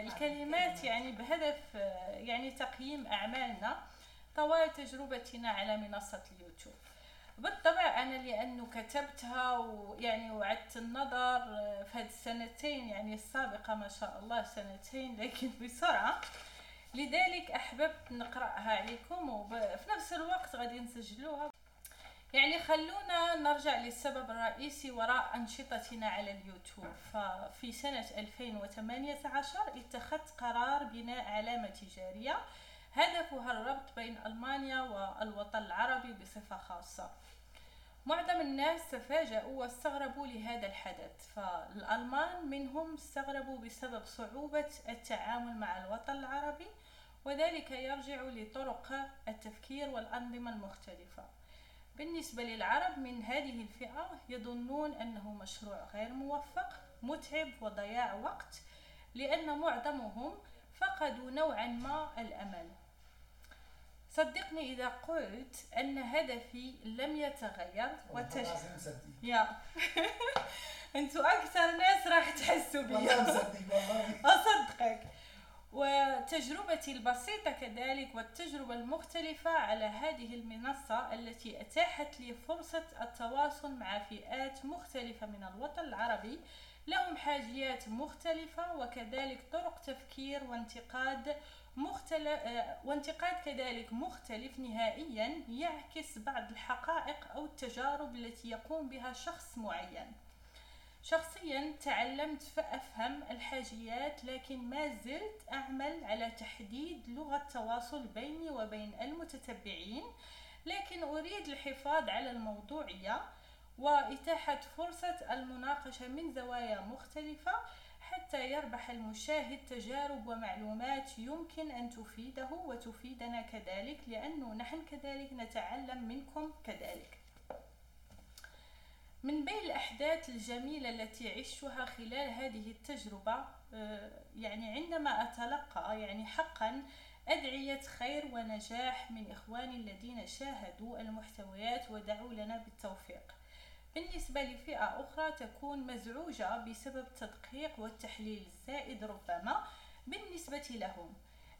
الكلمات يعني بهدف يعني تقييم أعمالنا طوال تجربتنا على منصة اليوتيوب. بالطبع أنا لأنه كتبتها ويعني وعدت النظر في هذه السنتين يعني السابقة ما شاء الله سنتين لكن بسرعة. لذلك أحببت نقرأها عليكم وفي نفس الوقت غادي نسجلوها. يعني خلونا نرجع للسبب الرئيسي وراء أنشطتنا على اليوتيوب. ففي سنة 2018 اتخذت قرار بناء علامة تجارية هدفها الربط بين ألمانيا والوطن العربي بصفة خاصة. معظم الناس تفاجؤوا واستغربوا لهذا الحدث فالألمان منهم استغربوا بسبب صعوبة التعامل مع الوطن العربي وذلك يرجع لطرق التفكير والأنظمة المختلفة. بالنسبة للعرب من هذه الفئة يظنون أنه مشروع غير موفق متعب وضياع وقت لأن معظمهم فقدوا نوعا ما الأمل. صدقني إذا قلت أن هدفي لم يتغير وتش... يا. أنتوا أكثر ناس راح تحسوا بي. أصدقك. وتجربتي البسيطة كذلك والتجربة المختلفة على هذه المنصة التي أتاحت لي فرصة التواصل مع فئات مختلفة من الوطن العربي. لهم حاجيات مختلفة وكذلك طرق تفكير وانتقاد مختلف وانتقاد كذلك مختلف نهائيا يعكس بعض الحقائق أو التجارب التي يقوم بها شخص معين. شخصيا تعلمت فأفهم الحاجيات لكن ما زلت أعمل على تحديد لغة التواصل بيني وبين المتتبعين. لكن أريد الحفاظ على الموضوعية وإتاحة فرصة المناقشة من زوايا مختلفة حتى يربح المشاهد تجارب ومعلومات يمكن أن تفيده وتفيدنا كذلك لأنه نحن كذلك نتعلم منكم كذلك. من بين الأحداث الجميلة التي عشتها خلال هذه التجربة آه، يعني عندما أتلقى يعني حقا أدعية خير ونجاح من إخواني الذين شاهدوا المحتويات ودعوا لنا بالتوفيق. بالنسبة لفئة أخرى تكون مزعوجة بسبب التدقيق والتحليل الزائد ربما بالنسبة لهم.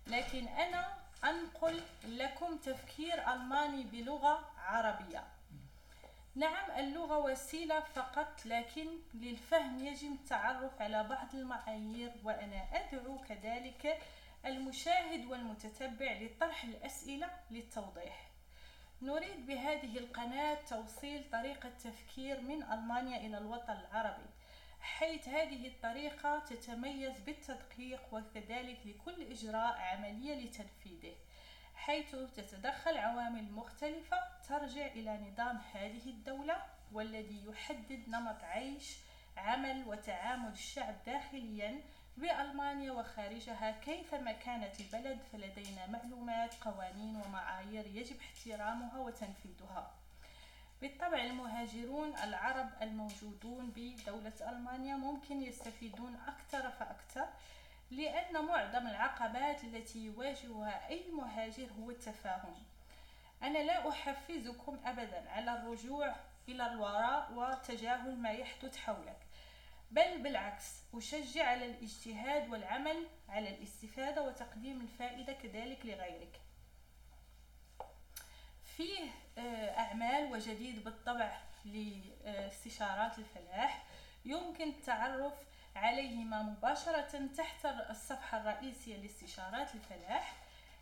لكن أنا أنقل لكم تفكير ألماني بلغة عربية. نعم اللغة وسيلة فقط لكن للفهم يجب التعرف على بعض المعايير وأنا أدعو كذلك المشاهد والمتتبع لطرح الأسئلة للتوضيح. نريد بهذه القناة توصيل طريقة تفكير من ألمانيا إلى الوطن العربي حيث هذه الطريقة تتميز بالتدقيق وكذلك لكل إجراء عملية لتنفيذه. حيث تتدخل عوامل مختلفة ترجع إلى نظام هذه الدولة والذي يحدد نمط عيش عمل وتعامل الشعب داخليا بألمانيا وخارجها كيفما كانت البلد فلدينا معلومات قوانين ومعايير يجب احترامها وتنفيذها. بالطبع المهاجرون العرب الموجودون بدولة ألمانيا ممكن يستفيدون أكثر فأكثر لأن معظم العقبات التي يواجهها أي مهاجر هو التفاهم. أنا لا أحفزكم أبدا على الرجوع إلى الوراء وتجاهل ما يحدث حولك بل بالعكس أشجع على الاجتهاد والعمل على الاستفادة وتقديم الفائدة كذلك لغيرك. فيه آه، أعمال وجديد بالطبع لاستشارات الفلاح. يمكن التعرف عليهما مباشرة تحت الصفحة الرئيسية لاستشارات الفلاح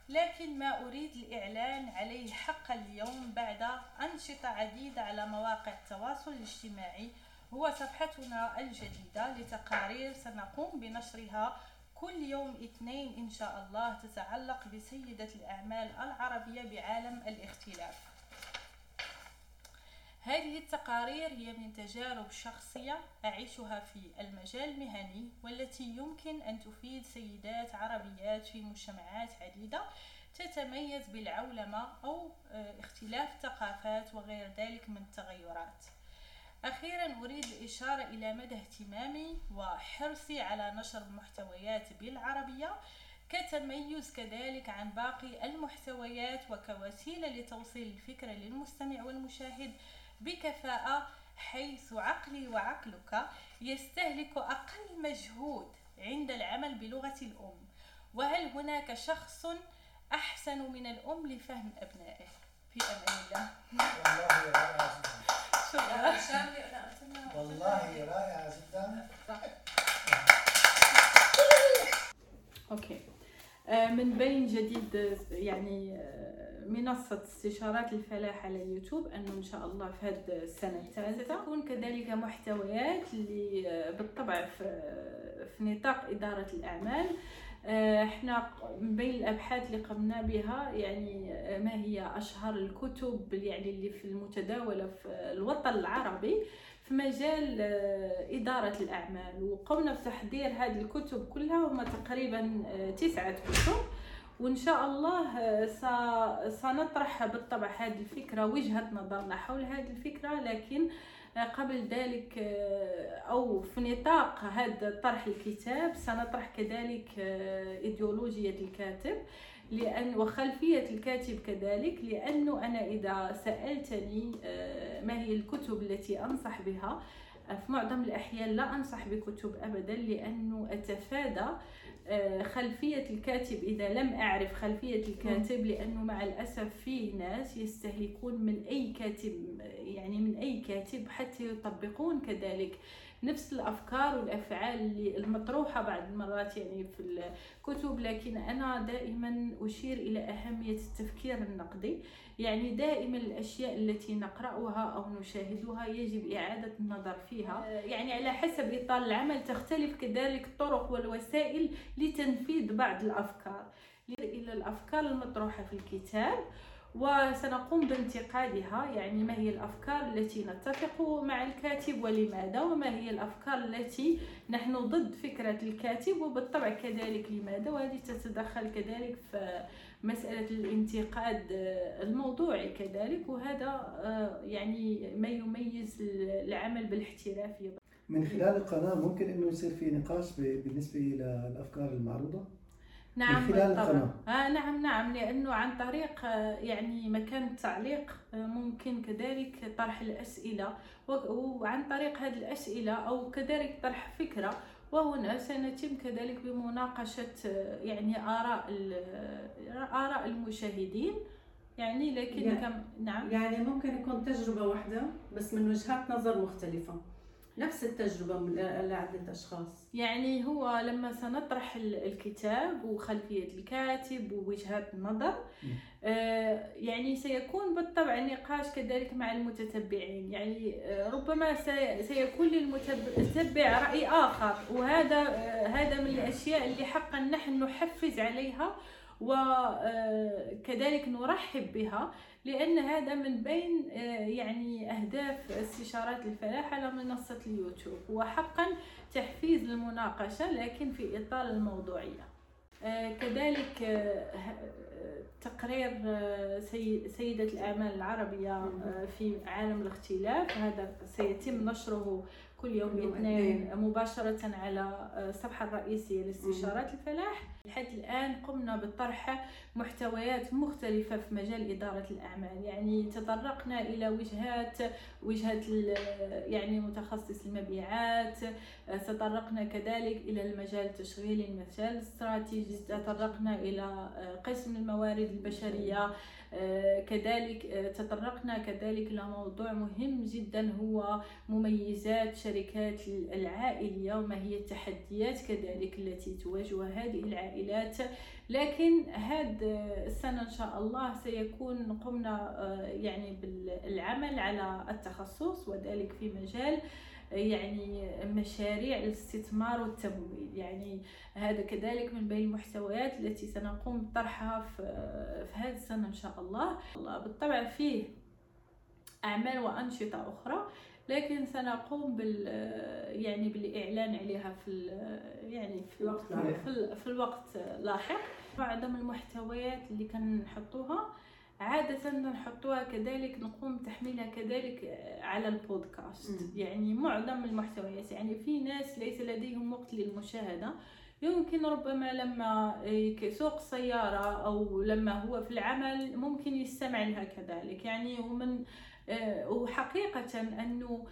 لكن ما أريد الإعلان عليه حقا اليوم بعد أنشطة عديدة على مواقع التواصل الاجتماعي. هو صفحتنا الجديدة لتقارير سنقوم بنشرها كل يوم اثنين إن شاء الله تتعلق بسيدة الأعمال العربية بعالم الاختلاف. هذه التقارير هي من تجارب شخصية أعيشها في المجال المهني والتي يمكن أن تفيد سيدات عربيات في مجتمعات عديدة تتميز بالعولمة أو آه، اختلاف ثقافات وغير ذلك من التغيرات. أخيرا أريد الإشارة إلى مدى اهتمامي وحرصي على نشر المحتويات بالعربية كتميز كذلك عن باقي المحتويات وكوسيلة لتوصيل الفكرة للمستمع والمشاهد. بكفاءة حيث عقلي وعقلك يستهلك أقل مجهود عند العمل بلغة الأم. وهل هناك شخص أحسن من الأم لفهم أبنائه؟ في أمان الله. والله رائعة جدا. شكرا. والله رائعة جدا. أوكي. آه، من بين جديد آه، يعني آه، منصة استشارات الفلاح على اليوتيوب أنه إن شاء الله في هذه السنة الثالثة تكون كذلك محتويات اللي آه، بالطبع في نطاق إدارة الأعمال. آه، إحنا من بين الأبحاث اللي قمنا بها يعني آه، ما هي أشهر الكتب يعني اللي في المتداولة في الوطن العربي. في مجال آه، إدارة الأعمال وقمنا بتحضير هذه الكتب كلها هما تقريبا آه، تسعة كتب. وإن شاء الله آه، سنطرح بالطبع هذه الفكرة وجهة نظرنا حول هذه الفكرة لكن قبل ذلك آه، أو في نطاق هذا طرح الكتاب سنطرح كذلك آه، إيديولوجية الكاتب لأن وخلفية الكاتب كذلك لأنه أنا إذا سألتني آه، ما هي الكتب التي أنصح بها في معظم الأحيان لا أنصح بكتب أبدا لأنه أتفادى خلفية الكاتب إذا لم أعرف خلفية الكاتب لأنه مع الأسف فيه ناس يستهلكون من أي كاتب يعني من أي كاتب حتى يطبقون كذلك نفس الأفكار والأفعال اللي المطروحة بعض المرات يعني في الكتب. لكن أنا دائما أشير إلى أهمية التفكير النقدي. يعني دائما الأشياء التي نقرأها أو نشاهدها يجب إعادة النظر فيها. يعني على حسب إطار العمل تختلف كذلك الطرق والوسائل لتنفيذ بعض الأفكار. إلى الأفكار المطروحة في الكتاب وسنقوم بانتقادها يعني ما هي الأفكار التي نتفق مع الكاتب ولماذا وما هي الأفكار التي نحن ضد فكرة الكاتب وبالطبع كذلك لماذا وهذه تتدخل كذلك في مسألة الانتقاد الموضوعي كذلك وهذا آه، يعني ما يميز العمل بالاحترافية من خلال القناة ممكن إنه يصير في نقاش ب- بالنسبة للأفكار المعروضة؟ نعم من خلال بالطبع. القناة. آه نعم نعم لأنه عن طريق آه، يعني مكان التعليق آه، ممكن كذلك طرح الأسئلة و- وعن طريق هذه الأسئلة أو كذلك طرح فكرة وهنا سنتم كذلك بمناقشة آه، يعني آه، آراء المشاهدين. يعني لكن يعني- كم نعم. يعني ممكن يكون تجربة واحدة بس من وجهات نظر مختلفة. نفس التجربة من- لعدة أشخاص. يعني هو لما سنطرح ال- الكتاب وخلفية الكاتب ووجهات النظر. آه، يعني سيكون بالطبع نقاش كذلك مع المتتبعين. يعني آه، ربما سي- سيكون للمتتبع رأي آخر. وهذا آه، هذا من الأشياء اللي حقا نحن نحفز عليها وكذلك نرحب بها لأن هذا من بين آه، يعني أهداف استشارات الفلاح على منصة اليوتيوب وحقا تحفيز المناقشة لكن في إطار الموضوعية. آه، كذلك آه، تقرير آه، سي- سيدة الأعمال العربية آه، في عالم الاختلاف هذا سيتم نشره كل يوم يوم اثنين اثنين. مباشرة على آه، الصفحة الرئيسية لاستشارات الفلاح. لحد الآن قمنا بطرح محتويات مختلفة في مجال إدارة الأعمال. يعني تطرقنا إلى وجهات وجهة ال- يعني متخصص المبيعات. آه، تطرقنا كذلك إلى المجال التشغيلي المجال الاستراتيجي. تطرقنا إلى آه، قسم الموارد البشرية. آه، كذلك آه، تطرقنا كذلك إلى موضوع مهم جدا هو مميزات شركات العائلية وما هي التحديات كذلك التي تواجه هذه العائلات. لكن هذا السنة إن شاء الله سيكون قمنا آه، يعني بالعمل على التخصص وذلك في مجال آه، يعني مشاريع الاستثمار والتمويل. يعني هذا كذلك من بين المحتويات التي سنقوم بطرحها في, في هذه السنة إن شاء الله. بالطبع فيه أعمال وأنشطة أخرى لكن سنقوم بال يعني بالإعلان عليها في ال- يعني في الوقت. في, في الوقت لاحق معظم المحتويات اللي كنحطوها عادة نحطوها كذلك نقوم بتحميلها كذلك على البودكاست. مم. يعني معظم المحتويات يعني في ناس ليس لديهم وقت للمشاهدة. يمكن ربما لما يسوق سيارة أو لما هو في العمل ممكن يستمع لها كذلك. يعني ومن آه، وحقيقة أنه آه،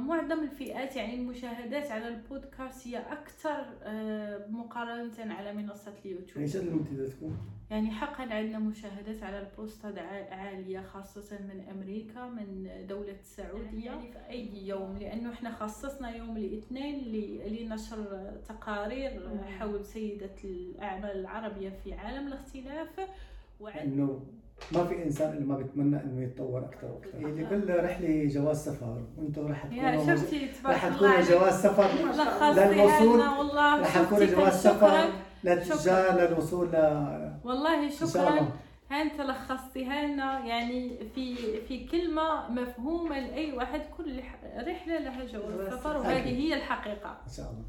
معظم الفئات يعني المشاهدات على البودكاست هي أكثر آه، مقارنة على منصة اليوتيوب إيش المنتدى تكون؟ يعني حقا عندنا مشاهدات على البوستات ع- عالية خاصة من أمريكا من دولة السعودية يعني في أي يوم لأنه إحنا خصصنا يوم الاثنين لنشر تقارير. حول سيدة الأعمال العربية في عالم الاختلاف وعن ما في إنسان اللي ما بيتمنى إنه يتطور أكثر وأكثر لكل رحله جواز سفر وأنتم راح يا تكونوا شفتي تبارك راح الله تكونوا جواز سفر. للوصول راح تكونوا جواز. سفر للتجار. للوصول ل والله شكرا. انت لخصتيها لنا يعني في في كلمة مفهومة لأي واحد كل رحلة لها جواز سفر. وهذه. هي الحقيقة. إن شاء الله.